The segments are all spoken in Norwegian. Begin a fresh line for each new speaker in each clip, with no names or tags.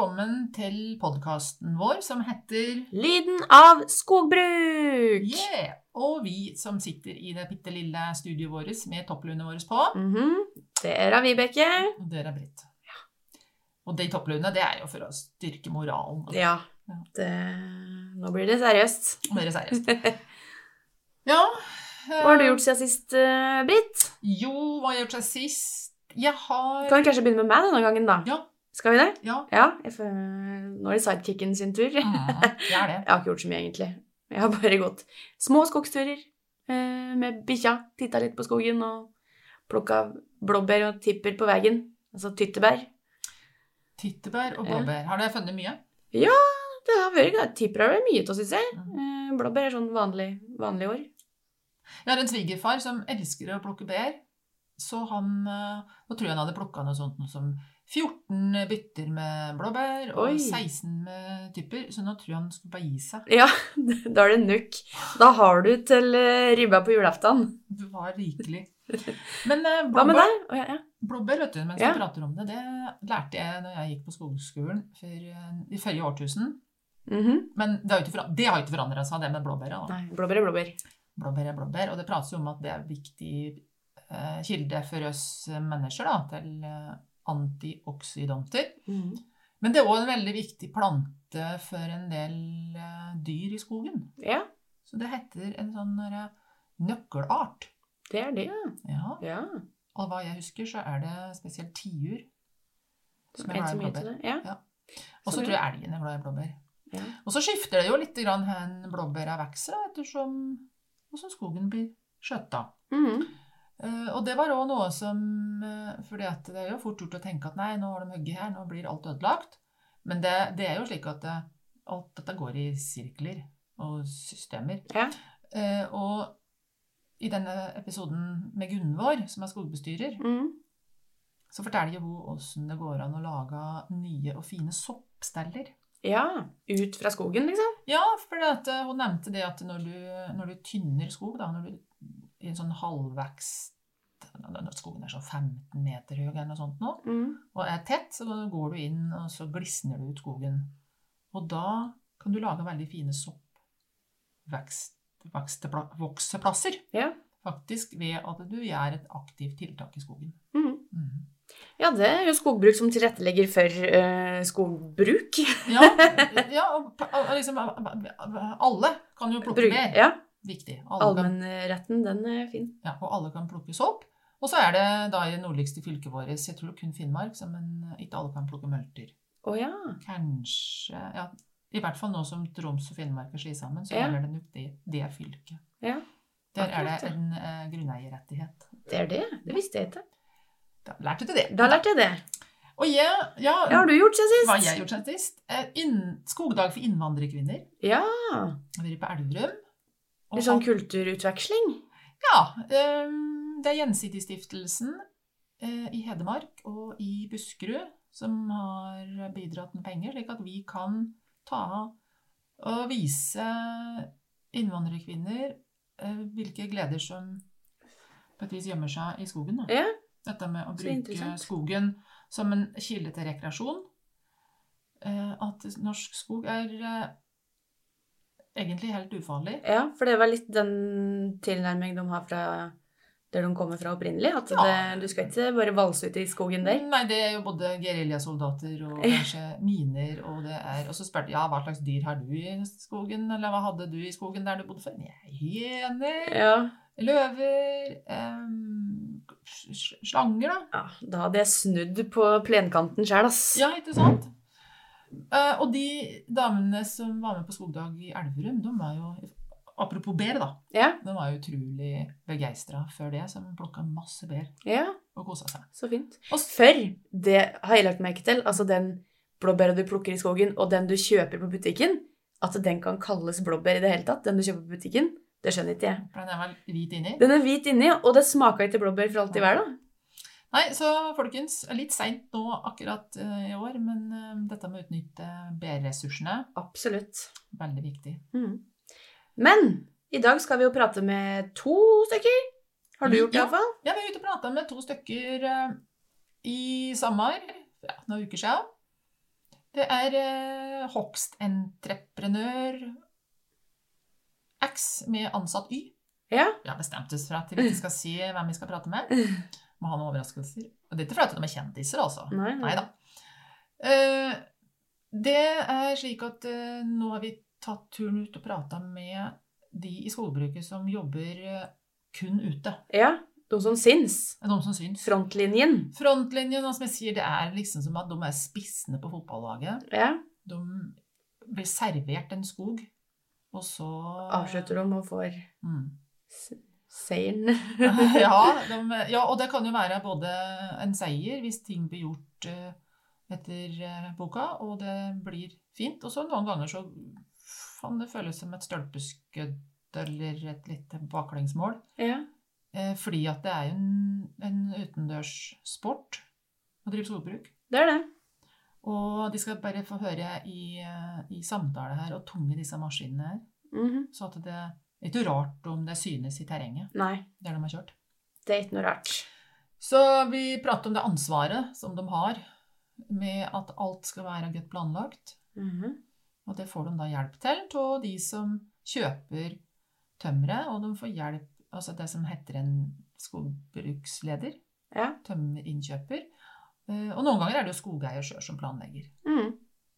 Velkommen til podkasten vår som heter
Lyden av skogbruk!
Yeah! Og vi som sitter i det bitte lille studioet vårt med toppluene våre på.
Mhm. Det er Vibeke.
Og dere er Britt. Og de toppluene, det er jo for å styrke moralen.
Ja. Det... Nå blir det seriøst.
Nå blir det seriøst. Ja.
Hva har du gjort siden sist, eh, Britt?
Jo, hva har jeg gjort siden sist? Jeg har
Kan vi kanskje begynne med meg denne gangen, da?
Ja.
Skal vi det?
Ja.
Ja. Får... Nå er det sidekicken sin tur.
Mm, det er det.
Jeg har ikke gjort så mye, egentlig. Jeg har bare gått små skogsturer eh, med bikkja. Titta litt på skogen og plukka blåbær og tipper på veien. Altså tyttebær.
Tyttebær og blåbær. Har du funnet mye?
Ja, Det har vært Tipper har vært mye av, syns jeg.
Mm.
Eh, blåbær er sånn vanlig, vanlig år.
Jeg har en svigerfar som elsker å plukke bær. Så han eh, Nå tror jeg han hadde plukka noe sånt noe som 14 bytter med blåbær og
Oi.
16 med typer. Så nå tror jeg han skulle bare gi seg.
Ja, da er det nok. Da har du til eh, ribba på julaften.
Du var rikelig. Men blåbær,
Hva med deg? Oh, ja, ja.
blåbær, vet du, mens
Ja.
vi prater om det, det lærte jeg når jeg gikk på skogskolen for, eh, i forrige årtusen.
Mhm.
Men det har ikke, det har ikke forandra seg, det med blåbæra.
Nei, blåbær er blåbær.
blåbær er blåbær. Og det prates jo om at det er viktig eh, kilde for oss mennesker da, til eh, antioksidanter.
Mm.
Men det er òg en veldig viktig plante for en del eh, dyr i skogen.
Ja,
Så det heter en sånn derre nøkkelart.
det er det, ja.
Ja. Og hva jeg husker, så er det spesielt tiur. Som er glad i blåbær.
Ja. Ja.
Og så tror jeg elgen er glad i blåbær.
Ja.
Og så skifter det jo litt hen blåbæra vokser, ettersom skogen blir skjøtta.
Mhm.
Eh, og det var òg noe som For fordi at det er jo fort gjort å tenke at nei, nå har de hugget her, nå blir alt ødelagt. Men det, det er jo slik at det, alt dette går i sirkler og systemer.
Ja.
Eh, og i denne episoden med Gunvor, som er skogbestyrer,
mm.
så forteller jo hun åssen det går an å lage nye og fine soppsteller.
ja. Ut fra skogen, liksom.
Ja, for eh, hun nevnte det at når du, når du tynner skog, da, når du i en sånn halvvekst Når skogen er sånn 15 meter høy eller noe sånt nå,
mm.
og er tett, så går du inn, og så glisner du ut skogen. Og da kan du lage veldig fine soppvokseplasser.
Ja.
Faktisk ved at du gjør et aktivt tiltak i skogen.
Mm.
Mm.
Ja, det er jo skogbruk som tilrettelegger for uh, skogbruk.
Ja, ja og, og liksom Alle kan jo plukke
Bruk-
mer.
Ja,
Viktig.
Allmennretten, den er fin.
Ja, og alle kan plukkes opp. Og så er det da i det nordligste fylket vårt, jeg tror kun Finnmark, Som men ikke alle kan plukke multer.
Å ja.
Kanskje ja, I hvert fall nå som Troms og Finnmark er slått sammen, så
Ja.
gjelder det nok det, det fylket.
Ja,
Der er det en eh, grunneierrettighet.
Det er det. Det visste jeg ikke.
Da lærte du det.
Da lærte jeg det.
Og jeg, ja,
Hva har du gjort siden sist?
hva har jeg gjort siden sist? Eh, Inn, skogdag for innvandrerkvinner.
Ja.
Har vært på Elverum.
Litt sånn kulturutveksling.
Ja. eh, Det er Gjensidigestiftelsen eh, i Hedmark og i Buskerud som har bidratt med penger, slik at vi kan ta og vise innvandrerkvinner eh, hvilke gleder som på et vis gjemmer seg i skogen.
Ja.
Dette med å bruke skogen som en kilde til rekreasjon. Eh, At norsk skog er egentlig helt ufarlig.
Ja, for det var litt den tilnærming de har fra der de kommer fra opprinnelig. At
Ja.
det, du skal ikke bare valse ut i skogen der.
Nei, det er jo både geriljasoldater og kanskje miner, og det er Og så spurte ja, hva slags dyr har du i skogen, eller hva hadde du i skogen der du bodde før? Nei, hyener,
Ja.
løver, em, slanger, da.
ja. Da hadde jeg snudd på plenkanten sjæl, ass.
Ja, ikke sant? Eh, og de damene som var med på skogdag i Elverum, de var jo Apropos bær, da.
Ja.
De var jo utrolig begeistra før det, de plukka masse bær
ja,
og kosa seg.
så fint.
Og
Før, det har jeg lagt merke til, altså den blåbæra du plukker i skogen, og den du kjøper på butikken, at den kan kalles blåbær i det hele tatt, den du kjøper på butikken, det skjønner ikke jeg.
den er vel hvit inni.
Den er hvit inni, og det smaker ikke blåbær for alt i verden.
Nei, så folkens, litt seint nå akkurat eh, i år, men eh, dette med å utnytte bærressursene,
Absolutt.
veldig viktig.
Mm. Men i dag skal vi jo prate med to stykker. Har du gjort det,
Ja.
iallfall?
Ja, vi er ute og prata med to stykker eh, i sommer, ja, noen uker siden. Det er eh, hogstentreprenør X med ansatt Y.
Ja.
Vi har bestemt oss for at vi ikke skal si hvem vi skal prate med. Må ha noen overraskelser. Og det er ikke fordi de er kjendiser, altså.
Nei,
Nei da. Uh, det er slik at uh, nå har vi tatt turen ut og prata med de i skogbruket som jobber uh, kun ute.
Ja, de som syns.
De som syns.
Frontlinjen.
Frontlinjen, og som jeg sier, det er liksom som at de er spissene på fotballaget.
Ja.
De blir servert en skog, og så
Avslutter de og får
Mm.
Seieren.
ja, de, ja, og det kan jo være både en seier hvis ting blir gjort uh, etter uh, boka, og det blir fint. Og så noen ganger så kan det føles som et stølpeskudd eller et lite baklengsmål.
Ja.
Uh, fordi at det er jo en, en utendørssport å drive skogbruk.
Det er det.
Og de skal bare få høre i, i samtale her og tunge disse maskinene her.
Mhm.
Så at det er ikke rart om det synes i terrenget
Nei,
der de har kjørt.
det er ikke noe rart.
Så vi prater om det ansvaret som de har med at alt skal være godt planlagt.
Mhm.
Og det får de da hjelp til av de som kjøper tømmeret, og de får hjelp, altså det som heter en skogbruksleder,
Ja.
tømmerinnkjøper. Eh, Og noen ganger er det jo skogeier sjøl som planlegger.
Mm.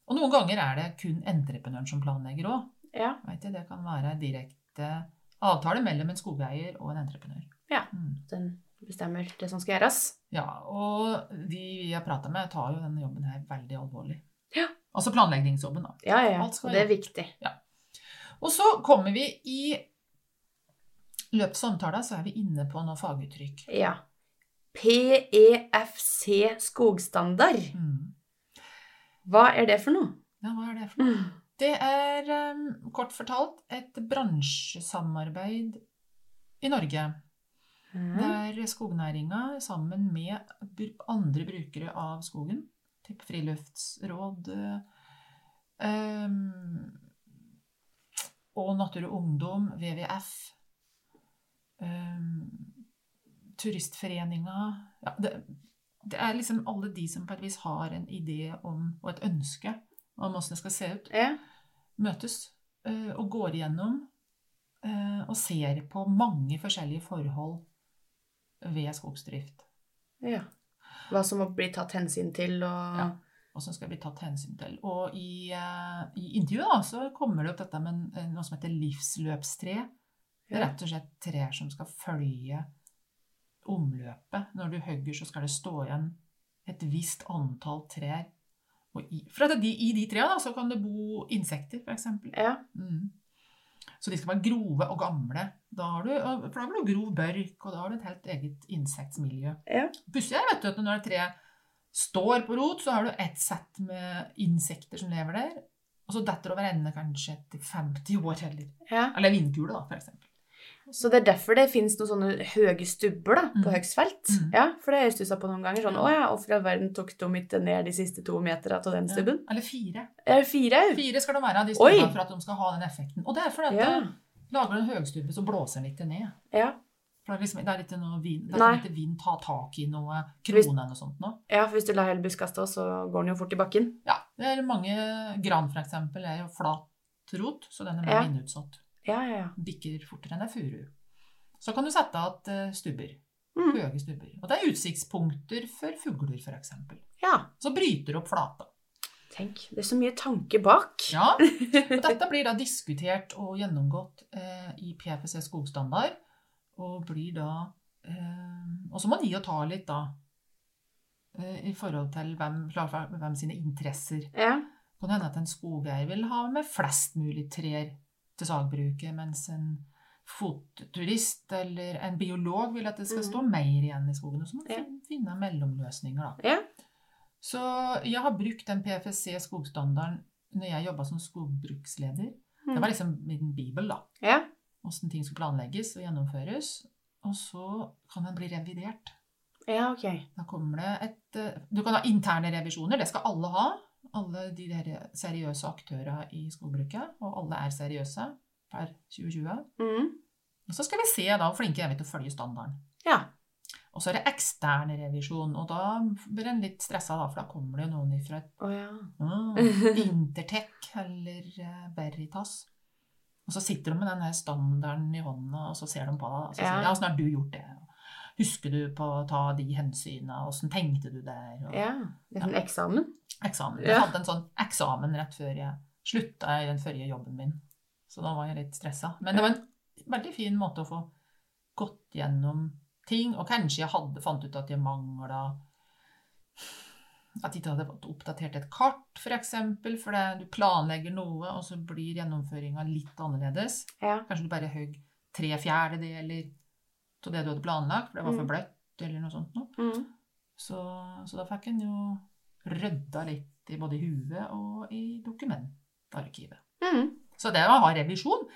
Og noen ganger er det kun entreprenøren som planlegger òg.
Ja.
Det kan være direkte avtale mellom en skogeier og en entreprenør.
Ja.
Mm.
Den bestemmer det som skal gjøres.
Ja, og de vi har prata med, tar jo denne jobben her veldig alvorlig.
Ja.
Altså planleggingsjobben, da.
Ja, ja, ja. Og det er viktig.
Og så kommer vi i løpet av samtalen, så er vi inne på noen faguttrykk.
Ja. PEFC skogstandard.
Mm.
Hva er det for noe?
Ja, hva er det for noe? Det er kort fortalt et bransjesamarbeid i Norge.
Mm.
Der skognæringa sammen med andre brukere av skogen, typ friluftsråd um, og Natur og Ungdom, WWF, um, Turistforeninga ja, det, det er liksom alle de som på et vis har en idé om, og et ønske om åssen det skal se ut
Ja.
Møtes eh, og går igjennom eh, og ser på mange forskjellige forhold ved skogsdrift.
ja. Hva som må bli tatt hensyn til og
Ja. Og som skal bli tatt hensyn til. Og i, eh, i intervjuet da, så kommer det opp dette med noe som heter livsløpstre. Det er rett og slett trær som skal følge omløpet. Når du hogger, så skal det stå igjen et visst antall trær. Og i, for at de, I de trærne så kan det bo insekter, f.eks.
Ja.
Mm. Så de skal være grove og gamle. Da har du, for da har du grov børk, og da har du et helt eget insektmiljø.
Ja.
Pussig er vet du, at når et tre står på rot, så har du ett sett med insekter som lever der. Og så detter over ende kanskje etter 50 år, eller,
ja.
eller vindkule, da, eksempel.
Så det er derfor det finnes noen sånne høye stubber da, på
Mm.
høgsfelt.
Mm.
Ja, for det har jeg stusset på noen ganger. Sånn, å ja, hvorfor i all verden tok de ikke ned de siste to meterne av den stubben?
Ja, eller fire.
Er fire?
Fire skal det være av de stubbene for at de skal ha den effekten. Og det er fordi at
Ja.
lager du en høgstubbe, så blåser den litt ned.
Ja.
For det er, liksom, det er ikke noe vind, det er ikke vind ta tak i noe krone eller noe sånt nå.
ja, for hvis du lar hele buska stå, så går den jo fort i bakken.
Ja, det er mange gran for eksempel er jo flat rot, så den er mer
Ja.
vindutsatt.
Ja, ja, ja.
Bikker fortere enn ei furu. Så kan du sette igjen eh, stubber.
Mm.
Høye stubber. Og det er utsiktspunkter for fugler, eksempel.
Ja,
Så bryter opp flata.
tenk. Det er så mye tanke bak.
Ja, og dette blir da diskutert og gjennomgått eh, i PFC skogstandard, og blir da eh, Og så må de jo ta litt, da, eh, i forhold til hvem, hvem sine interesser
Ja.
kan hende at en skogeier vil ha med flest mulig trær til sagbruket, mens en fotturist eller en biolog vil at det skal
Mhm.
stå mer igjen i skogen. Og så må du
Ja.
finne mellomløsninger, da.
Ja.
Så jeg har brukt den PFC skogstandarden når jeg jobba som skogbruksleder. Det var liksom min bibel, da.
Ja.
Åssen ting skal planlegges og gjennomføres. Og så kan den bli revidert.
ja, ok.
Da kommer det et eh, Du kan ha interne revisjoner, det skal alle ha. Alle de der seriøse aktørene i skogbruket. Og alle er seriøse per 2020.
Mm.
Og så skal vi se da hvor flinke er vi til å følge standarden.
Ja.
Og så er det ekstern revisjon, og da blir en litt stressa, da, for da kommer det jo noen fra et
Å ja.
Mm, Intertech eller eh, Veritas. Og så sitter de med den standarden i hånda, og så ser de på deg. Og så sier de, ja, 'Åssen har du gjort det?' Husker du på å ta de hensynene? Åssen tenkte du der? Og
ja. Det er en eksamen.
eksamen. Jeg
Ja.
hadde en sånn eksamen rett før jeg slutta i den forrige jobben min. Så da var jeg litt stressa. Men det var en veldig fin måte å få gått gjennom ting. Og kanskje jeg hadde fant ut at jeg mangla At jeg ikke hadde fått oppdatert et kart, f.eks. For eksempel, for det, du planlegger noe, og så blir gjennomføringa litt annerledes.
Ja.
Kanskje du bare høgg tre fjerdedeler av det du hadde planlagt, for det var for
Mm.
bløtt, eller noe sånt noe.
Mm.
Så, så da fikk en jo rydda litt i både huet og i dokumentarkivet.
Mm.
Så det å ha revisjon,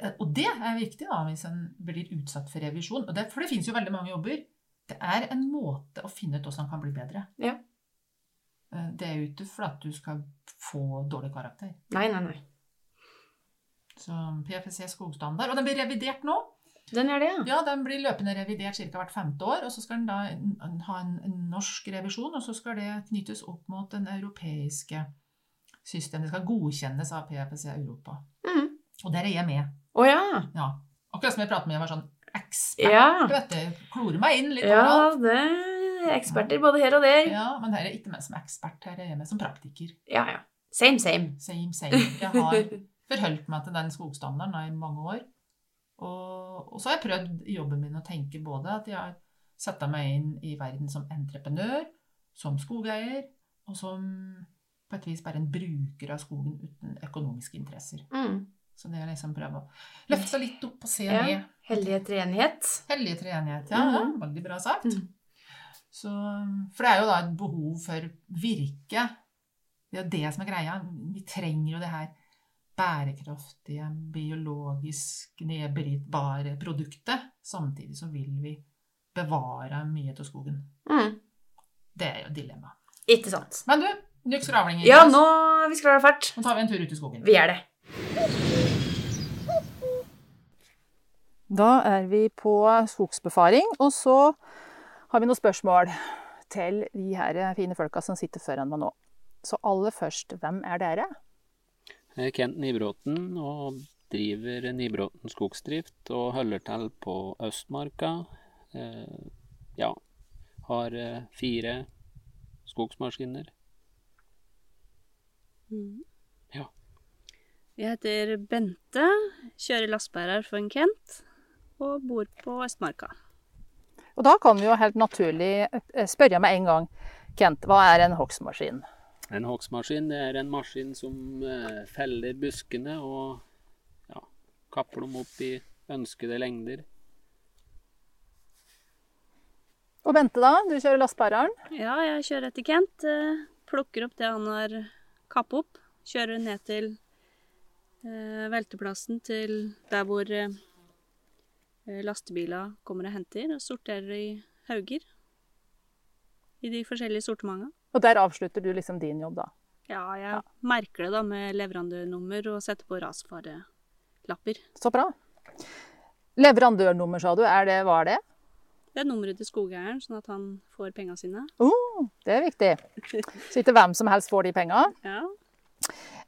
eh, og det er viktig da, hvis en blir utsatt for revisjon, det, for det finnes jo veldig mange jobber, det er en måte å finne ut hvordan han kan bli bedre.
Ja.
Eh, Det er jo ikke for at du skal få dårlig karakter.
Nei, nei, nei.
Så PFC skogstandard, og den blir revidert nå.
Den gjør det, ja.
Ja, den blir løpende revidert ca. hvert femte år, og så skal den da ha en, norsk revisjon, og så skal det knyttes opp mot den europeiske systemet. Det skal godkjennes av PFC Europa.
Mm.
Og der er jeg med.
Å ja.
Ja. Akkurat som jeg pratet med jeg var sånn ekspert.
Ja.
Du vet det, klorer meg inn litt
Ja,
overalt.
det er eksperter både her og der.
Ja, men her er jeg ikke med som ekspert, her er jeg med som praktiker.
Ja, ja. Same, same.
Same, same. Jeg har forholdt meg til den skogstandarden i mange år. Og, og så har jeg prøvd i jobben min å tenke både at jeg har satt meg inn i verden som entreprenør, som skogeier, og som på et vis bare en bruker av skogen uten økonomiske interesser.
Mm.
Så det er liksom prøve å løfte seg litt opp og se
Ja.
ned.
Hellige treenighet.
Hellige treenighet, ja. ja.
Mhm.
Veldig bra sagt.
Mm.
Så, for det er jo da et behov for virke. Det er jo det som er greia. Vi trenger jo det her bærekraftige, biologisk nedbrytbare produktet. Samtidig så vil vi bevare mye av skogen.
Mm.
Det er jo dilemmaet.
Ikke sant.
Men du, nok skravling.
Ja, nå vi skravler fælt.
nå tar vi en tur ut i skogen.
Vi gjør det.
Da er vi på skogsbefaring, og så har vi noen spørsmål til de her fine folka som sitter foran meg nå. Så aller først, hvem er dere?
Er Kent Nybråten og driver Nybråten skogsdrift og holder til på Østmarka. Eh, ja, har eh, fire skogsmaskiner. Ja.
Jeg heter Bente, kjører lastebærer for en Kent og bor på Østmarka.
Og da kan vi jo helt naturlig eh, spørre med en gang, Kent, hva er en hogstmaskin?
En hogstmaskin er en maskin som eh, feller buskene og ja, kapper dem opp i ønskede lengder.
Og Bente, da? Du kjører lastebæreren.
Ja, jeg kjører etter Kent, eh, plukker opp det han har kappet opp, kjører ned til eh, velteplassen til der hvor lastebiler kommer og henter, og sorterer i hauger i de forskjellige sortimentene.
Og der avslutter du liksom din jobb, da.
Ja, jeg merker det da med leverandørnummer og setter på rasfarelapper.
Så bra. Leverandørnummer, sa du. Er det, hva er det?
Det er nummeret til skogeieren, sånn at han får penga sine.
Oh, det er viktig. Så ikke hvem som helst får de penga.
Ja.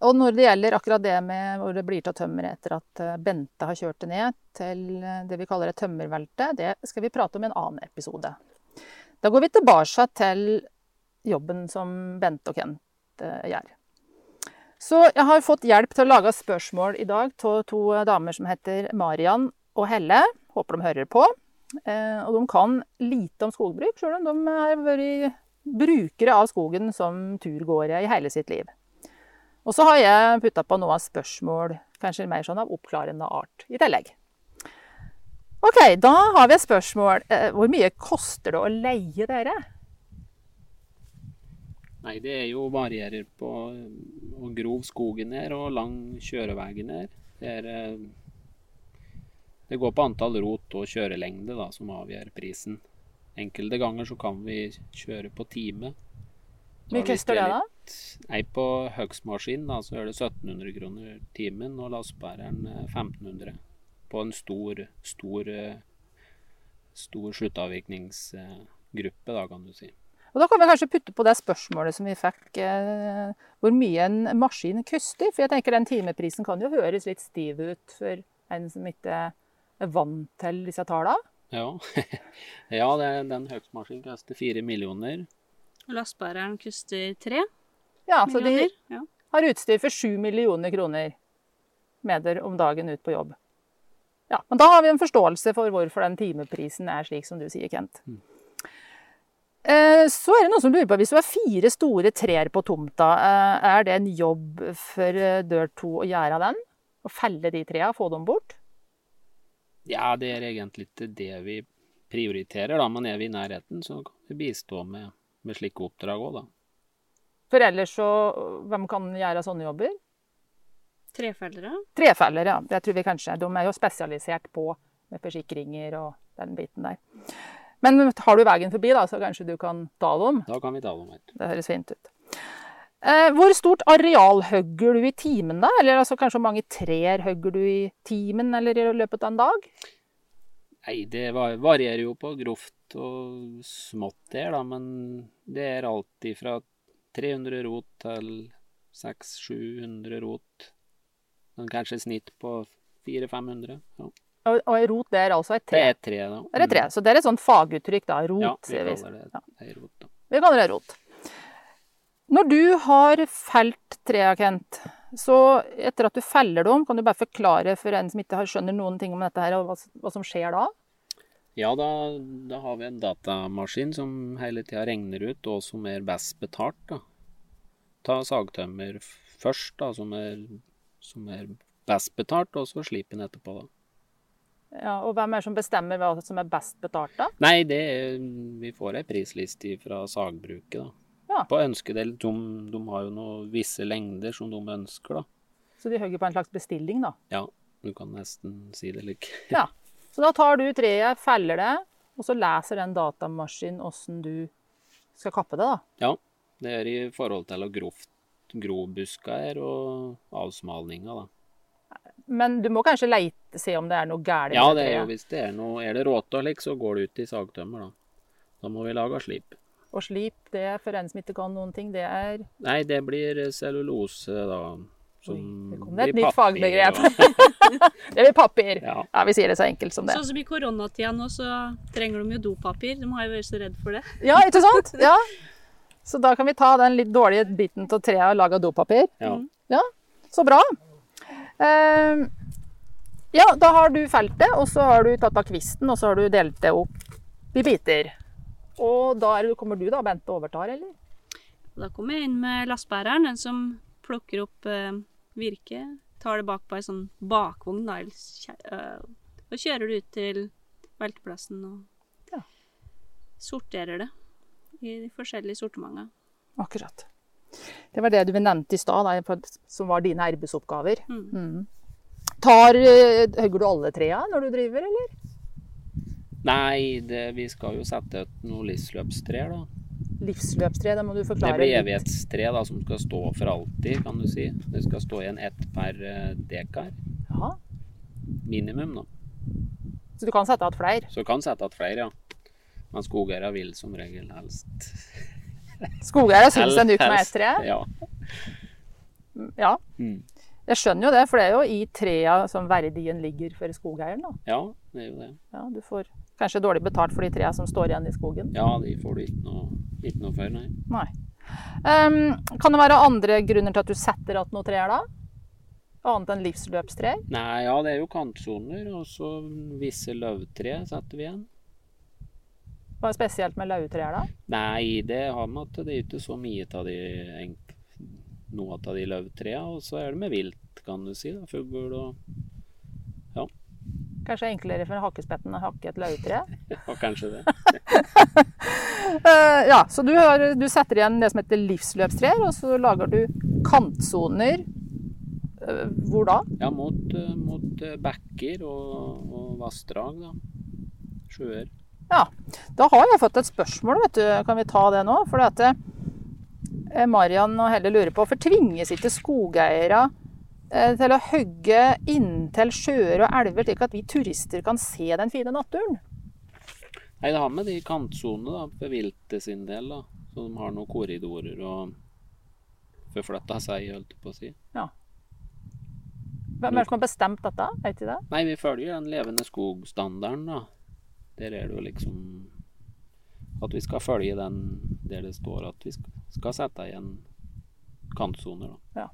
Og når det gjelder akkurat det med hvor det blir av tømmer etter at eh, Bente har kjørt det ned til eh, det vi kaller et tømmervelte, det skal vi prate om i en annen episode. Da går vi tilbake til jobben som Bente og Kent eh, gjør. Så jeg har fått hjelp til å lage spørsmål i dag av to damer som heter Marian og Helle. Håper de hører på. Eh, Og de kan lite om skogbruk, sjøl om de har vært brukere av skogen som turgåere i hele sitt liv. Og så har jeg putta på noen spørsmål, kanskje mer sånn av oppklarende art, i tillegg. Ok, da har vi et spørsmål. Eh, Hvor mye koster det å leie dere?
Nei, det er jo varierer på hvor grov skogen er, og lang kjøreveien er. Det, er, eh, det går på antall rot og kjørelengde da, som avgjør prisen. Enkelte ganger så kan vi kjøre på time.
Hvor koster det, da?
Nei, På høgstmaskin da, så er det 1700 kroner timen, og lastebæreren eh, 1500. På en stor, stor, eh, stor sluttavvirkningsgruppe, da, kan du si.
Og da kan vi kanskje putte på det spørsmålet som vi fikk, eh, hvor mye en maskin koster. For jeg tenker den timeprisen kan jo høres litt stiv ut for en som ikke er vant til disse tallene.
Ja, ja det, den høgstmaskinen koster fire millioner.
Og lastebæreren koster tre
Ja, så de.
Ja.
har utstyr for sju millioner kroner med dere om dagen ut på jobb. Ja, men da har vi en forståelse for hvorfor den timeprisen er slik som du sier, Kent.
Mm.
Eh, Så er det noen som lurer på, hvis du har fire store trær på tomta, eh, er det en jobb for eh, dør to å gjøre den? Å felle de trærne, få dem bort?
Ja, det er egentlig ikke det vi prioriterer, da, men er vi i nærheten, så kan vi bistå med, med slike oppdrag òg, da.
For ellers så, hvem kan gjøre sånne jobber?
Trefellere.
Trefellere, ja. Det tror vi kanskje. De er jo spesialisert på med forsikringer og den biten der. Men har du veien forbi, da, så kanskje du kan tale om?
Da kan vi tale om. her.
Det høres fint ut. Eh, hvor stort areal hogger du i timen, da? Eller altså, kanskje hvor mange trær hogger du i timen eller i løpet av en dag?
Nei, det varierer jo på grovt og smått der, da, men det er alltid fra 300 rot til 600-700 rot. Men kanskje snitt på 400-500. Ja.
Og, og rot, det er altså et
Det
tre?
er et tre, da.
Det er et tre. Så det er et sånt faguttrykk, da. Rot,
Ja, vi
sier vi.
kaller det
Ja.
rot, da.
Vi kaller det rot. Når du har felt trærne, Kent, så etter at du feller dem, kan du bare forklare for en som ikke har skjønner noen ting om dette her, og hva, hva som skjer da?
Ja, da, da har vi en datamaskin som hele tida regner ut hva som er best betalt. da. Ta sagtømmer først, da, som er, som er best betalt, og så slipen etterpå, da.
Ja, og hvem er det som bestemmer hva som er best betalt, da?
Nei, det vi får ei prisliste fra sagbruket, da.
Ja.
På ønskedel. De, de har jo noen visse lengder som de ønsker, da.
Så de hogger på en slags bestilling, da.
Ja, du kan nesten si det slik.
Ja. Så da tar du treet, feller det, og så leser den datamaskinen åssen du skal kappe det, da.
Ja, det er i forhold til grovt grobuska her og avsmalninga, da.
Men du må kanskje leite, se om det er noe galt
Ja, det er jo hvis det er noe Er det råte og slik, så går det ut i sagtømmer, da. Da må vi lage slip.
Og slip, det er for en som ikke kan noen ting, det er
Nei, det blir cellulose, da. Som
Oi, det kom det et nytt fagbegrep.
og-
Det blir papir.
Ja.
Ja, vi sier det så enkelt som det.
Sånn som i koronatida nå, så trenger de jo dopapir. De har jo vært så redd for det.
Ja, ikke sant? Ja. Så da kan vi ta den litt dårlige biten av treet og lage dopapir.
Ja.
Så bra. Ehm, ja, da har du felt det, og så har du tatt av kvisten, og så har du delt det opp i biter. Og da er det, kommer du da, Bente, og overtar, eller?
Da kommer jeg inn med lastebæreren, den som plukker opp eh, virke. Tar det bak på ei sånn bakvogn, da, eh, og kjører det ut til velteplassen og
Ja.
sorterer det i de forskjellige sortimentene.
Akkurat. Det var det du nevnte i stad, som var dine arbeidsoppgaver.
Mm.
Mm. Tar, eh, hogger du alle trea når du driver, eller?
Nei, det, vi skal jo sette ut noen livsløpstre, da.
Livsløpstre, det må du forklare.
Det
blir
evighetstre da, som skal stå for alltid, kan du si. Det skal stå igjen ett per eh, dekar.
Ja.
Minimum, da.
Så du kan sette igjen flere.
Så kan sette igjen flere, ja. Men skogeiere vil som regel helst
Skogeiere syns en duk med ett tre.
Ja.
Ja.
Mm.
Jeg skjønner jo det, for det er jo i trea som verdien ligger for skogeieren. da.
ja, det er jo det.
Ja, du får kanskje dårlig betalt for de trea som står igjen i skogen.
Ja, de får du ikke noe, ikke noe for, nei.
Nei. Um, kan det være andre grunner til at du setter igjen noen trær, da? Annet enn livsløpstrær?
Nei, ja, det er jo kantsoner, og så visse løvtre setter vi igjen.
Hva er spesielt med lautrær, da?
Nei, det har med at det er ikke så mye av de noe av de lauvtrærne. og så er det med vilt, kan du si. da, Fugl og
Kanskje enklere for hakkespetten å hakke et lauvtre?
ja, kanskje det.
Eh, ja, så du, har, du setter igjen det som heter livsløpstrær, og så lager du kantsoner. Eh, hvor da?
Ja, mot, eh, mot bekker og, og vassdrag, da. Sjøer.
Da har jeg fått et spørsmål, vet du. Kan vi ta det nå? For at eh, Marian og Helle lurer på, hvorfor tvinges ikke skogeiere eh, til å hogge inntil sjøer og elver, slik at vi turister kan se den fine naturen?
Nei, det har med de kantsonene for viltet sin del, da. Så de har noen korridorer og forflytta seg, holdt jeg på å si. Ja.
Hvem er det som har bestemt dette? Vet du det?
Nei, vi følger den levende skog-standarden, da. Der er det jo liksom at vi skal følge den der det står at vi skal, sette igjen kantsoner, da.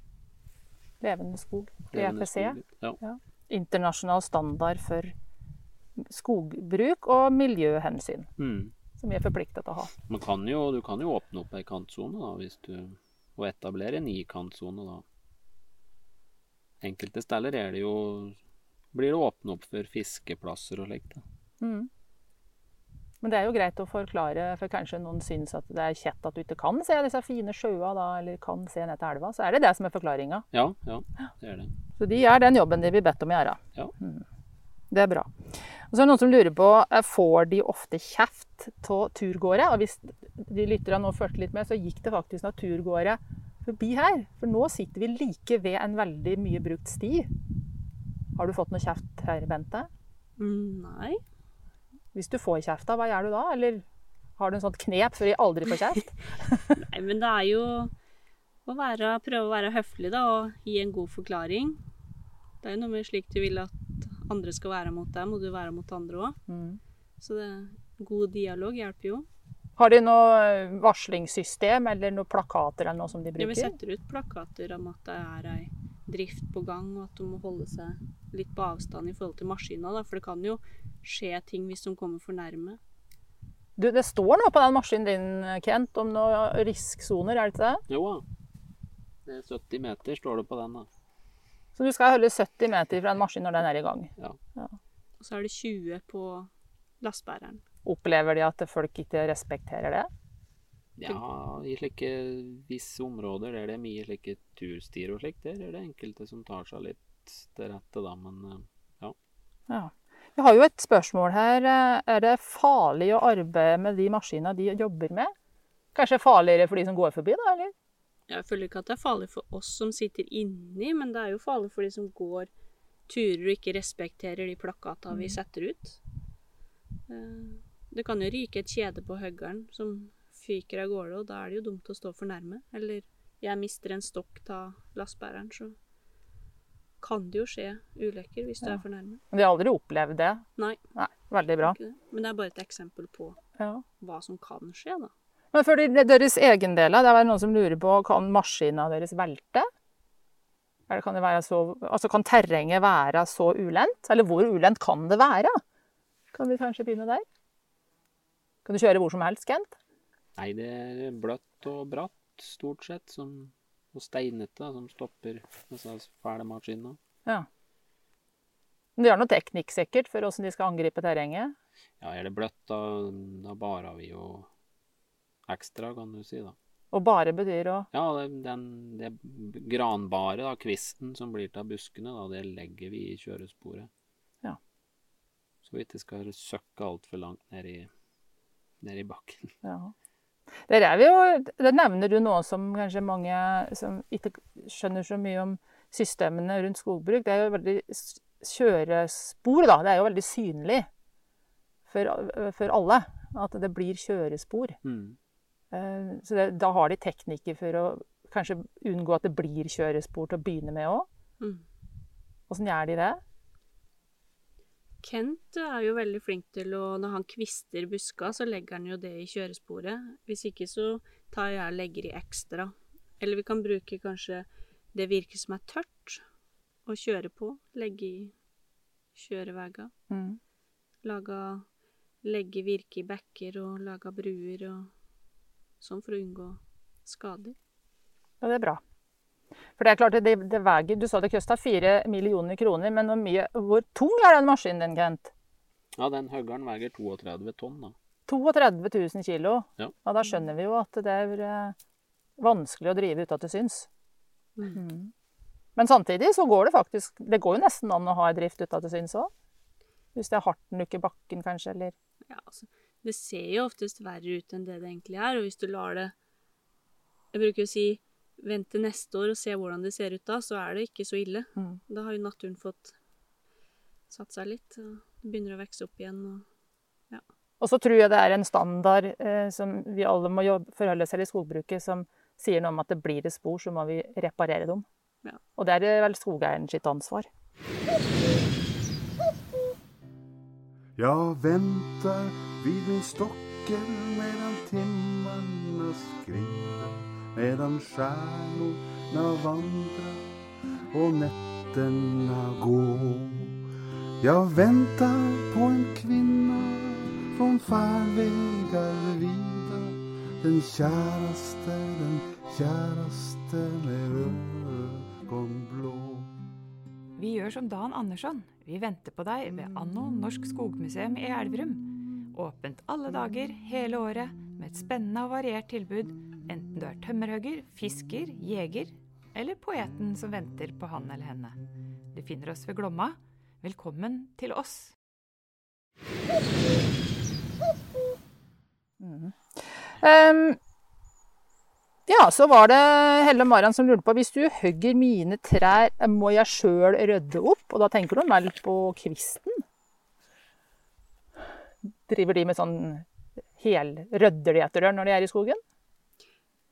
Levende skog. EPC.
skog. Ja.
Internasjonal standard for skogbruk og miljøhensyn.
Mm.
Som vi er forpliktet til å ha.
Man kan jo, du kan jo åpne opp ei kantsone, da, hvis du Og etablere en ikantsone. da. Enkelte steder er det jo Blir det åpnet opp for fiskeplasser og slikt.
Mm. Men det er jo greit å forklare, for kanskje noen syns at det er kjett at du ikke kan se disse fine sjøa, da, eller kan se ned til elva. Så er det det som er forklaringa.
Ja, ja, det er det.
Så de gjør den jobben de blir bedt om å gjøre.
Ja.
Mm. Det er bra. Og så er det noen som lurer på eh, får de ofte kjeft av turgåere. Og hvis de lytterne nå fulgte litt med, så gikk det faktisk naturgåere turgåere forbi her. For nå sitter vi like ved en veldig mye brukt sti. Har du fått noe kjeft her, Bente?
Mm, nei.
Hvis du får kjeft, da, hva gjør du da? Eller har du en sånt knep for å aldri få kjeft?
nei, men det er jo å være, prøve å være høflig da, og gi en god forklaring. Det er jo noe med slik du vil at andre skal være mot deg, må du være mot andre òg.
Mm.
Så det, god dialog hjelper jo.
Har de noe varslingssystem eller noen plakater eller noe som de
Ja, vi setter ut plakater om at det er ei drift på gang, og at de må holde seg litt på avstand i forhold til maskina. Da, for det kan jo skje ting hvis de kommer for nærme.
Du, det står noe på den maskinen din, Kent, om noen risksoner, er det ikke det?
Jo da. Det er 70 meter, står det på den. da.
Så du skal holde 70 meter fra en maskin når den er i gang. Ja.
Og så er det 20 på lastebæreren.
Opplever de at folk ikke respekterer det?
Ja, i slike visse områder der det er mye slike turstier og slikt, der er det enkelte som tar seg litt til rette, da. Men ja.
Ja. Vi har jo et spørsmål her. Er det farlig å arbeide med de maskinene de jobber med? Kanskje farligere for de som går forbi, da? eller?
Jeg føler ikke at det er farlig for oss som sitter inni, men det er jo farlig for de som går turer og ikke respekterer de plakatene vi setter ut. Eh, Det kan jo ryke et kjede på høggeren som fyker av gårde, og da er det jo dumt å stå for nærme. Eller jeg mister en stokk av lastebæreren, så kan det jo skje ulykker hvis du
Ja.
er for nærme.
Men de har aldri opplevd det?
Nei.
Nei, Veldig bra.
Det. Men det er bare et eksempel på
Ja.
hva som kan skje, da.
Men for de- deres egen del, det er noen som lurer på kan maskina deres velte? Eller kan, det være så, altså kan terrenget være så ulendt? Eller hvor ulendt kan det være? Kan vi kanskje begynne der? Kan du kjøre hvor som helst, Kent?
Nei, det er bløtt og bratt, stort sett, som, og steinete, som stopper disse fæle maskinene.
Men de har noe teknikk sikkert for hvordan de skal angripe terrenget.
Ja, er det bløtt, da, da barer vi jo ekstra, kan du si, da.
Og bare betyr å
Ja, den, det granbare, da, kvisten som blir til buskene, da, det legger vi i kjøresporet.
Ja.
Så vi ikke skal søkke altfor langt ned i, ned i bakken.
Ja. Der er vi jo, der nevner du noe som kanskje mange som ikke skjønner så mye om systemene rundt skogbruk. Det er jo veldig kjørespor, da. Det er jo veldig synlig for, for alle at det blir kjørespor.
Mm.
Eh, Så det, da har de teknikker for å kanskje unngå at det blir kjørespor til å begynne med òg.
Mm.
Gjør de det?
Kent er jo veldig flink til å Når han kvister buska, så legger han jo det i kjøresporet. Hvis ikke så tar jeg og legger i ekstra. Eller vi kan bruke kanskje det virket som er tørt, å kjøre på. Legge i kjøreveier.
Mm.
Laga Legge virke i bekker og laga bruer og sånn for å unngå skader.
Ja, det er bra. For det er klart, det, det veger, Du sa det kosta fire millioner kroner, men hvor, mye, hvor tung er den maskinen din, Kent?
Ja, den høggeren veier 32 tonn, da.
32 000 kilo.
Ja.
da skjønner vi jo at det er eh, vanskelig å drive uten at det syns.
Mm.
Mm. Men samtidig så går det faktisk Det går jo nesten an å ha en drift uten at det syns òg. Hvis det er hardt nok i bakken, kanskje, eller
Ja, altså, det ser jo oftest verre ut enn det det egentlig er, og hvis du lar det Jeg bruker å si vent til neste år og se hvordan det ser ut da, så er det ikke så ille.
Mm.
Da har jo naturen fått satt seg litt, og det begynner å vokse opp igjen. og
Og så tror jeg det er en standard eh, som vi alle må jobbe, forholde oss til i skogbruket, som sier noe om at det blir det spor, så må vi reparere dem.
Ja.
Og det er vel skogeieren sitt ansvar.
Ja, venter vid min stokken medan timmarna skrider medan stjärnorna vandra och nätterna går. Jag väntar på en kvinna från färvägar vida den käraste, den käraste med ögonblå.
Vi gjør som Dan Andersson. Vi venter på deg ved Anno Norsk Skogmuseum i Elverum. Åpent alle dager, hele året, med et spennende og variert tilbud, enten du er tømmerhugger, fisker, jeger eller poeten som venter på han eller henne. Du finner oss ved Glomma. Velkommen til oss.
Ehm, ja, så var det Helle Maran som lurte på hvis du hogger mine trær, må jeg sjøl rydde opp? Og da tenker du vel på kvisten? Driver de med sånn hel Rydder de etter når de er i skogen?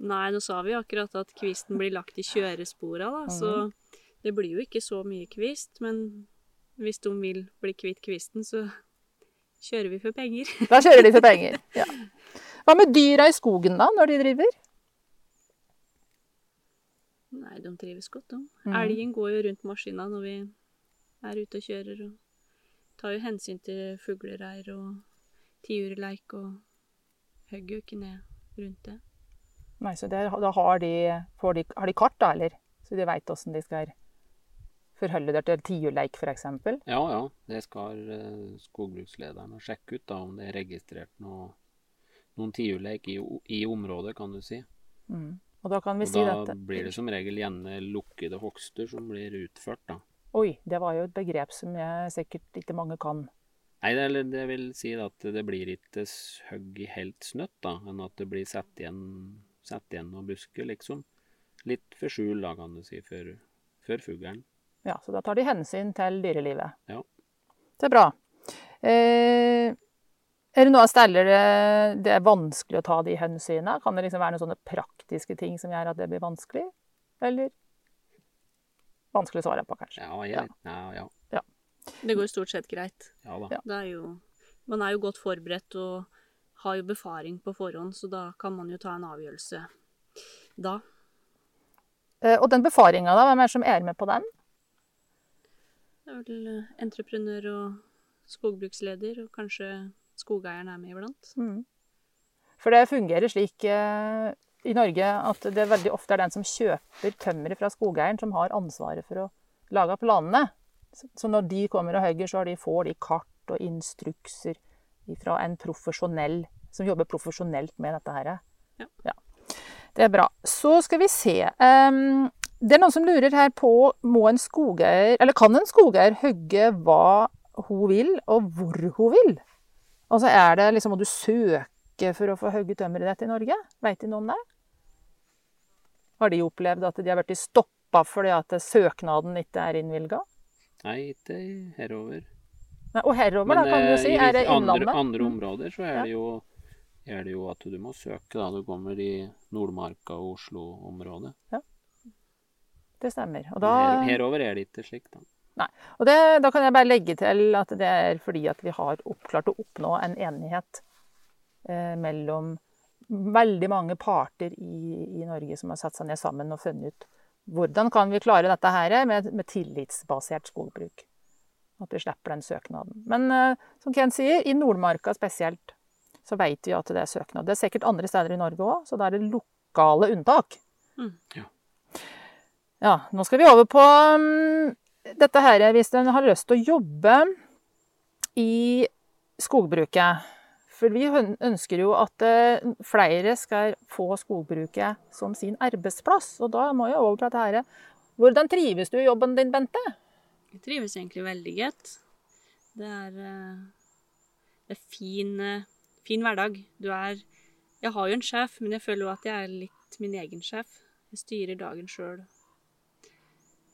Nei, nå sa vi akkurat at kvisten blir lagt i kjørespora, da, så det blir jo ikke så mye kvist. Men hvis de vil bli kvitt kvisten, så kjører vi for penger.
Da kjører de for penger. Ja. Hva med dyra i skogen, da, når de driver?
Nei, de trives godt, de.
Mm.
Elgen går jo rundt maskina når vi er ute og kjører, og tar jo hensyn til fuglereir og tiurleik, og hogger jo ikke ned rundt det.
Nei, så det, da har de, de, har de kart, da, eller? Så de veit åssen de skal forholde seg til tiurleik, f.eks.
Ja, ja. Det skal eh, skogbrukslederen sjekke ut da, om det er registrert noe, noen tiurleik i, i området, kan du si.
Mm. Og da kan vi
Og
si
da
dette.
blir det som regel gjerne lukkede hogster som blir utført, da.
Oi, det var jo et begrep som jeg sikkert ikke mange kan.
Nei, det, det vil si at det blir ikke hogg i helt snøtt, da, enn at det blir satt igjen, satt igjen noen busker, liksom. Litt for skjul, da, kan du si, for, for fuglen.
Ja, så da tar de hensyn til dyrelivet.
Ja.
Det er bra. Eh, er det noe av steder det, er vanskelig å ta de hensynene? Kan det liksom være noen sånne praktiske ting som gjør at det blir vanskelig? Eller vanskelig å svare på, kanskje?
Ja, jeg, ja. ja,
Det går stort sett greit.
ja da.
Ja.
Det er jo, man er jo godt forberedt og har jo befaring på forhånd, så da kan man jo ta en avgjørelse da.
Eh, og den befaringa, da? Hvem er det som er med på den?
Det er vel eh, entreprenør og skogbruksleder, og kanskje skogeieren er med iblant.
Mm. For det fungerer slik eh, i Norge at det veldig ofte er den som kjøper tømmeret fra skogeieren, som har ansvaret for å lage planene. Så- Så når de kommer og hogger, så får de kart og instrukser fra en profesjonell som jobber profesjonelt med dette her.
Ja.
Det er bra. Så skal vi se. Um, det er noen som lurer her på må en skogeier, eller kan en skogeier hogge hva hun vil, og hvor hun vil? Altså er det liksom, Må du søke for å få hogge tømmeret ditt i Norge? Veit de noe om det? Har de opplevd at de har blitt stoppa fordi at søknaden ikke er innvilga?
Nei, ikke herover.
Og herover, da, kan du
eh,
si. Er det
Innlandet? andre, andre
Mm.
områder så er
Ja.
det, jo, er det jo at du må søke, da. Du kommer i Nordmarka og Oslo-området.
Det stemmer. Da,
Her, herover er det ikke slik, da.
og det, da kan jeg bare legge til at det er fordi at vi har klart å oppnå en enighet eh, mellom veldig mange parter i, i Norge som har satt seg ned sammen og funnet ut hvordan kan vi klare dette her med, med tillitsbasert skogbruk. At vi slipper den søknaden. Men eh, som Ken sier, i Nordmarka spesielt, så vet vi at det er søknad. Det er sikkert andre steder i Norge òg, så da er det lokale unntak.
Mm.
Ja.
Ja, nå skal vi over på um, dette her hvis en har lyst til å jobbe i skogbruket. For vi ønsker jo at eh, flere skal få skogbruket som sin arbeidsplass. Og da må jeg over til dette her. Hvordan trives du i jobben din, Bente?
Jeg trives egentlig veldig godt. Det er, en det er fin, eh, fin hverdag. Du er Jeg har jo en sjef, men jeg føler jo at jeg er litt min egen sjef. Jeg styrer dagen sjøl.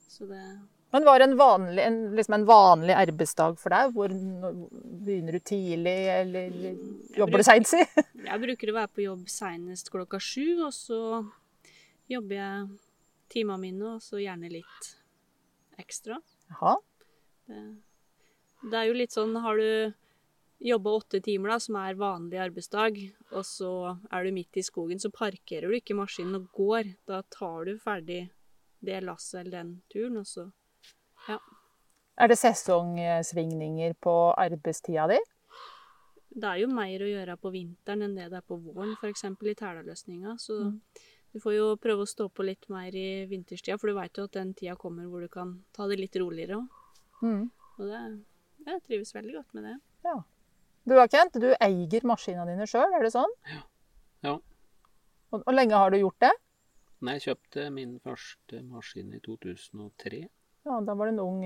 Så det
Men var en vanlig, en, liksom en vanlig arbeidsdag for deg? Hvor begynner du tidlig, eller jobber du seint, si?
Jeg bruker å være på jobb seinest klokka sju, og så jobber jeg timene mine, og så gjerne litt ekstra.
Jaha.
Det, er jo litt sånn Har du jobba åtte timer, da, som er vanlig arbeidsdag, og så er du midt i skogen, så parkerer du ikke maskinen og går. Da tar du ferdig det lasset eller den turen, og så
Er det sesongsvingninger på arbeidstida di?
Det er jo mer å gjøre på vinteren enn det det er på våren, f.eks. i Tælaløsninga. Så
Mm.
Du får jo prøve å stå på litt mer i vinterstida, for du veit jo at den tida kommer hvor du kan ta det litt roligere òg.
Mm.
Og det Jeg trives veldig godt med det.
Du da, Kent, du eier maskinene dine sjøl, er det sånn?
Ja.
Og, og lenge har du gjort det?
Nei, jeg kjøpte min første maskin i 2003.
Ja, Da var du en ung,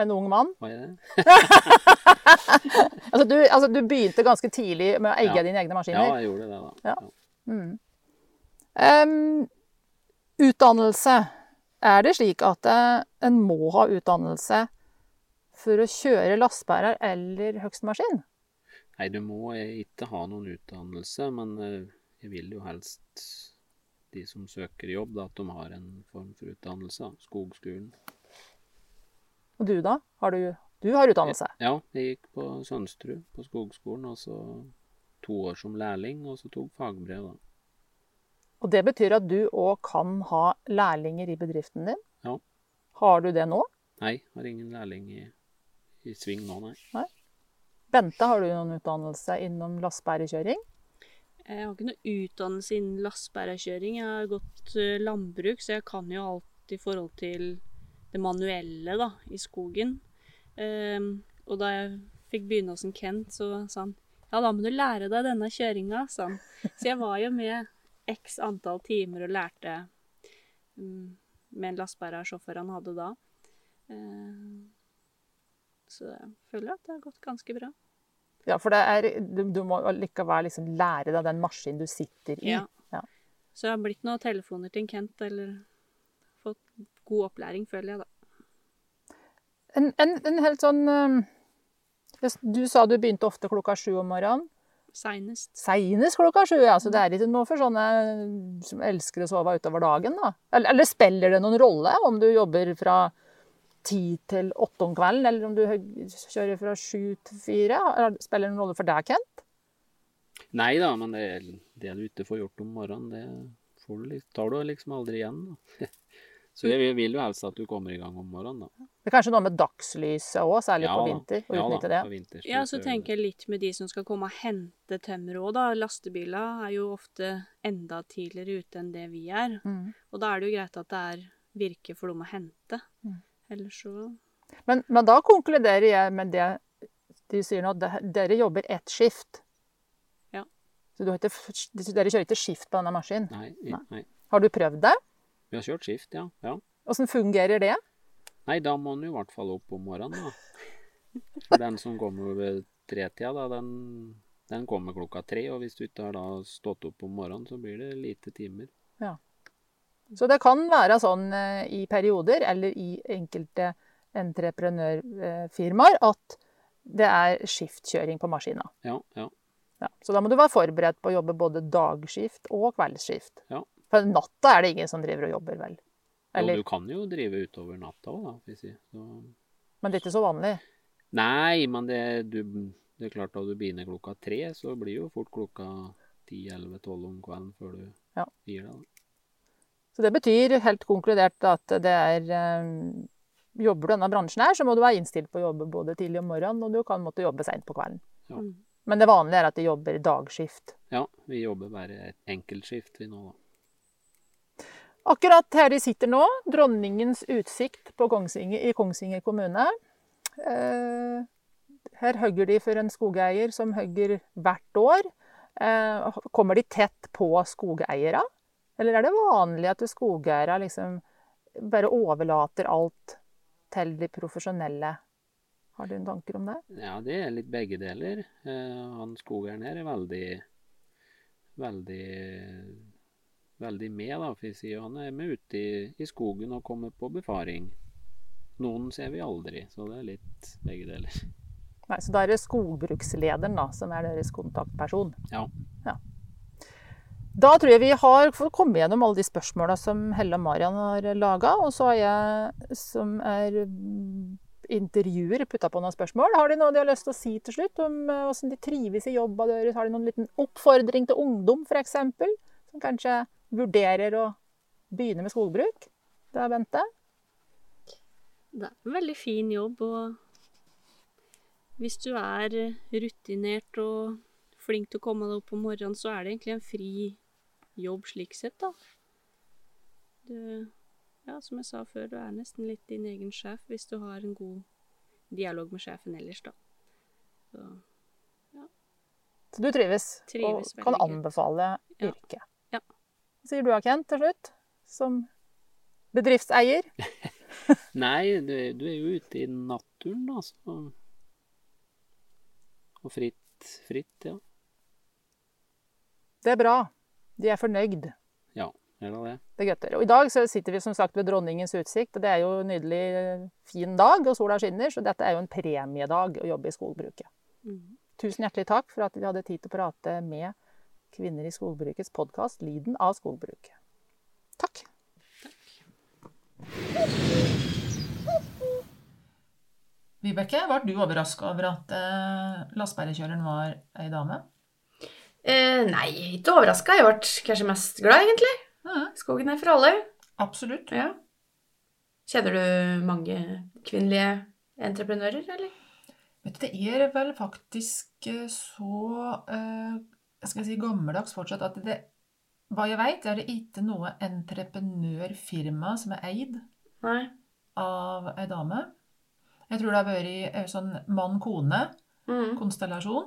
en ung mann.
Var jeg det?
Altså du, altså, du begynte ganske tidlig med å eie
Ja.
dine egne maskiner?
Ja, jeg gjorde det, da.
Ja. Mm. Em, utdannelse. Er det slik at eh, en må ha utdannelse for å kjøre lastebærer eller høgstmaskin?
Nei, du må ikke ha noen utdannelse, men eh, jeg vil jo helst de som søker jobb, da, at de har en form for utdannelse. Skogskolen.
Og du, da? Har du, du har utdannelse?
Ja, jeg gikk på Sønsterud på skogskolen, og så to år som lærling, og så tok fagbrev, da.
Og det betyr at du òg kan ha lærlinger i bedriften din?
Ja.
Har du det nå?
Nei, har ingen lærling i, i sving nå, nei.
Bente, har du noen utdannelse innom lastebærekjøring?
Jeg har ikke noe utdannelse innen lastebærekjøring. Jeg har gått eh, landbruk, så jeg kan jo alt i forhold til det manuelle da, i skogen. Ehm, og da jeg fikk begynne hos en Kent, så sa han ja, da må du lære deg denne kjøringa, sa han. Så jeg var jo med x antall timer og lærte mm, med en lastebærersjåfør han hadde da. Ehm, så jeg føler at det har gått ganske bra.
Ja, for det er, du, du må likevel liksom lære deg den maskinen du sitter i.
Ja.
Ja.
Så jeg har blitt noen telefoner til en Kent, eller fått god opplæring, føler jeg, da.
En, en, en helt sånn um, Du sa du begynte ofte klokka sju om morgenen.
Seinest.
Seinest klokka sju, ja. Så det er ikke noe for sånne som elsker å sove utover dagen, da. Eller, eller spiller det noen rolle om du jobber fra ti til åtte om kvelden, eller om du kjører fra sju til fire? Er- Spiller det noen rolle for deg, Kent?
Nei da, men det, det du ikke får gjort om morgenen, det får du, tar du liksom aldri igjen. Da. Så det vil jo helst at du kommer i gang om morgenen, da.
Det er kanskje noe med dagslyset òg, særlig på vinter. Å
ja,
utnytte det.
Vinter,
Ja, så tenker jeg litt med de som skal komme og hente tømmer òg, da. Lastebiler er jo ofte enda tidligere ute enn det vi er.
Mm.
Og da er det jo greit at det er virke for dem å hente.
Mm.
Ellers så
Men, men da konkluderer jeg med det de sier nå, at dere jobber ett skift.
Ja.
Så du har ikke, dere kjører ikke skift på denne maskinen.
Nei,
Nei.
nei.
Har du prøvd det?
Vi har kjørt skift, ja. ja.
Åssen fungerer det?
Nei, da må en jo i hvert fall opp om morgenen, da. For den som kommer ved tretida, da, den, den kommer klokka tre. Og hvis du ikke har da stått opp om morgenen, så blir det lite timer. Ja.
Så det kan være sånn eh, i perioder, eller i enkelte entreprenørfirmaer, at det er skiftkjøring på maskina.
Ja, ja.
Ja. Så da må du være forberedt på å jobbe både dagskift og kveldsskift.
Ja.
For natta er det ingen som driver og jobber, vel?
Og
Jo,
du kan jo drive utover natta òg, da. Hvis jeg. Så...
men det er ikke så vanlig.
Nei, men det, du, det er klart da du begynner klokka tre, så blir jo fort klokka ti, elleve, tolv om kvelden før du
Ja.
gir deg. da.
Så det betyr helt konkludert at det er um, Jobber du i denne bransjen her, så må du være innstilt på å jobbe både tidlig om morgenen, og du kan måtte jobbe seint på kvelden.
Ja.
Men det vanlige er at de jobber dagskift.
Ja, vi jobber bare et enkeltskift vi nå, da.
Akkurat her de sitter nå, dronningens utsikt Kongsvinger, i Kongsvinger kommune. Eh, her hogger de for en skogeier som hogger hvert år. Eh, kommer de tett på skogeiere? Eller er det vanlig at skogeiere liksom bare overlater alt til de profesjonelle? Har du noen tanker om det?
Ja, det er litt begge deler. Eh, han skogeieren her er veldig veldig veldig med, da, for jeg sier. Han er med ute i, i skogen og kommer på befaring. Noen ser vi aldri, så det er litt begge deler.
Nei, Så da er det skogbrukslederen da, som er deres kontaktperson?
Ja. ja.
Da tror jeg vi har fått komme gjennom alle de spørsmåla som Helle og Marian har laga. Og så har jeg, som er intervjuer, putta på noen spørsmål. Har de noe de har lyst til å si til slutt om eh, hvordan de trives i jobba deres? Har de noen liten oppfordring til ungdom, f.eks., som kanskje vurderer å begynne med skogbruk? Det er Bente.
Det er en veldig fin jobb, og hvis du er rutinert og flink til å komme deg opp om morgenen, så er det egentlig en fri jobb slik sett, da. Du, ja, som jeg sa før, du er nesten litt din egen sjef hvis du har en god dialog med sjefen ellers, da. Så,
Så du trives,
Trives
og kan anbefale yrket.
Ja.
Sier du, Kent, til slutt? Som bedriftseier?
Nei, du, du er jo ute i naturen, da, så Og fritt, fritt, ja.
Det er bra. De er fornøyd.
Ja, er det det?
Det er gutter. Og i dag så sitter vi som sagt ved dronningens utsikt, og det er jo en nydelig fin dag, og sola skinner, så dette er jo en premiedag å jobbe i skogbruket.
mm.
Tusen hjertelig takk for at vi hadde tid til å prate med Kvinner i skogbrukets podkast 'Lyden av skogbruket'. Takk.
Vibeke, ble du overraska over at eh, lastebærerkjøreren var ei dame?
Eh, nei, ikke overraska. Jeg ble kanskje mest glad, egentlig.
Mhm,
Skogen er for alle.
absolutt.
Ja. Kjenner du mange kvinnelige entreprenører, eller?
Vet du, det er vel faktisk eh, så eh, skal jeg si gammeldags fortsatt at det Hva jeg veit, er det ikke noe entreprenørfirma som er eid
Nei.
av ei dame. Jeg tror det har vært eh, sånn mann-kone-konstellasjon.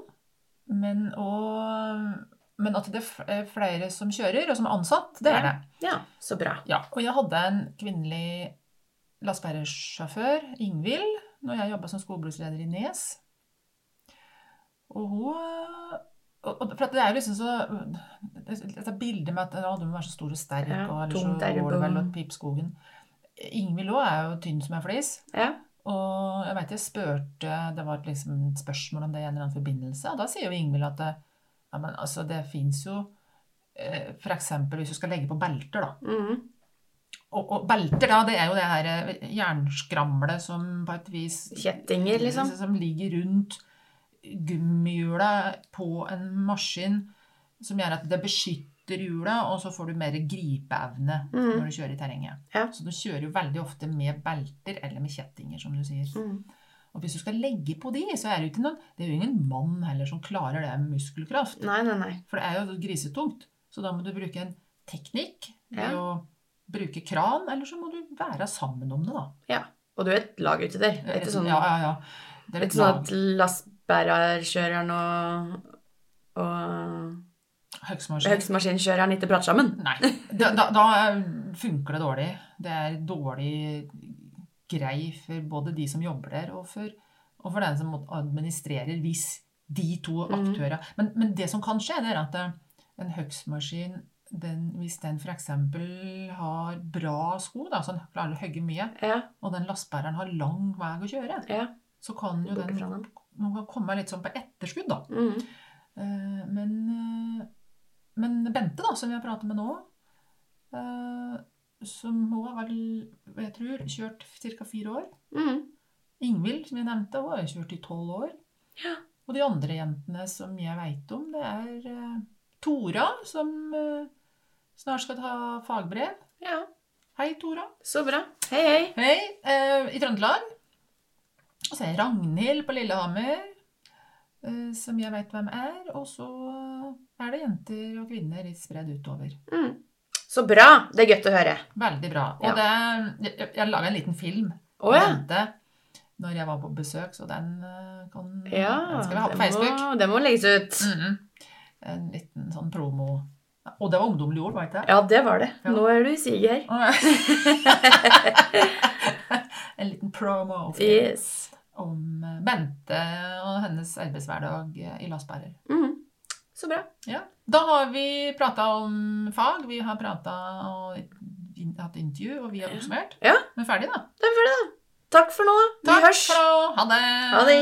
Mm.
Men, men at det er er flere som kjører, og som er ansatt, det er det.
Ja, så bra.
Ja, og jeg hadde en kvinnelig lastebærersjåfør, Ingvild, når jeg jobba som skogbruksleder i Nes. Og hun og, For det er jo liksom så Dette bildet med at ja, du må være så stor og sterk,
Ja,
og ellers så går det vel
og-
å skogen. Ingvild òg er jo tynn som ei flis.
Ja.
Og jeg vet jeg spurte Det var liksom et spørsmål om det i en eller annen forbindelse, og da sier jo Ingvild at ja, men altså, det fins jo F.eks. for eksempel hvis du skal legge på belter, da.
Mhm.
Og, og belter, da, det er jo det her eh, jernskramlet som på et vis
Kjettinger, liksom.
Som ligger rundt gummihjula på en maskin, som gjør at det beskytter hjula, og så får du mer gripeevne
mm.
når du kjører i terrenget.
Ja.
Så du kjører jo veldig ofte med belter eller med kjettinger, som du sier.
Mm.
Og hvis du skal legge på de, så er det jo noen Det er jo ingen mann heller som klarer det med muskelkraft.
Nei, nei, nei.
For det er jo grisetungt. Så da må du bruke en teknikk ved
Ja.
å bruke kran, eller så må du være sammen om det, da.
Ja. Og du er et lag ute der. Det er ikke sånn,
ja, ja, ja. Det er
det er ikke sånn at lastebærerkjøreren og, og
Høgstmaskin.
høgstmaskinkjøreren ikke prater sammen.
Nei. Da, da, da funker det dårlig. Det er dårlig grei for både de som jobber der, og for, og for den som administrerer, hvis de to aktørene mm. men, men det som kan skje, det er at eh, en høgstmaskin den, hvis den f.eks. har bra sko, da, så den klarer å hogge mye,
Ja,
og den lastebæreren har lang vei å kjøre,
ja.
så kan jo den. Man kan komme litt sånn på etterskudd, da.
Mhm.
Eh, Men, eh, men Bente, da, som vi har pratet med nå, eh, som hun har vel, jeg tror, kjørt ca. fire år.
Mm.
Ingvild, som jeg nevnte, hun har kjørt i tolv år.
Ja.
Og de andre jentene som jeg veit om, det er Tora, som snart skal ta fagbrev.
ja.
Hei, Tora.
Så bra. Hei, hei.
Hei, eh, i Trøndelag. Og så er Ragnhild på Lillehammer, eh, som jeg veit hvem er. Og så er det jenter og kvinner litt spredd utover.
Mm. Så bra. Det er godt å høre.
Veldig bra. Og
Ja.
det, jeg, laga en liten film
oh, ja.
Jente, når jeg var på besøk, så den eh, kan
Ja,
den skal vi ha på Facebook.
Må, det må legges ut.
Mhm. En liten sånn promo. Og det var ungdommelig ord, var det ikke det?
Ja, det var det.
Ja.
Nå er du her.
en liten promo
Yes.
om eh, Bente og hennes arbeidshverdag i Lasberger.
Mm. Så bra.
Ja. Da har vi prata om fag, vi har prata og hatt intervju, og vi har oppsummert.
Ja.
Men ferdig, da.
Det er ferdig, da. Takk for nå. Vi
Takk
hørs.
for. Ha det.
Ha det.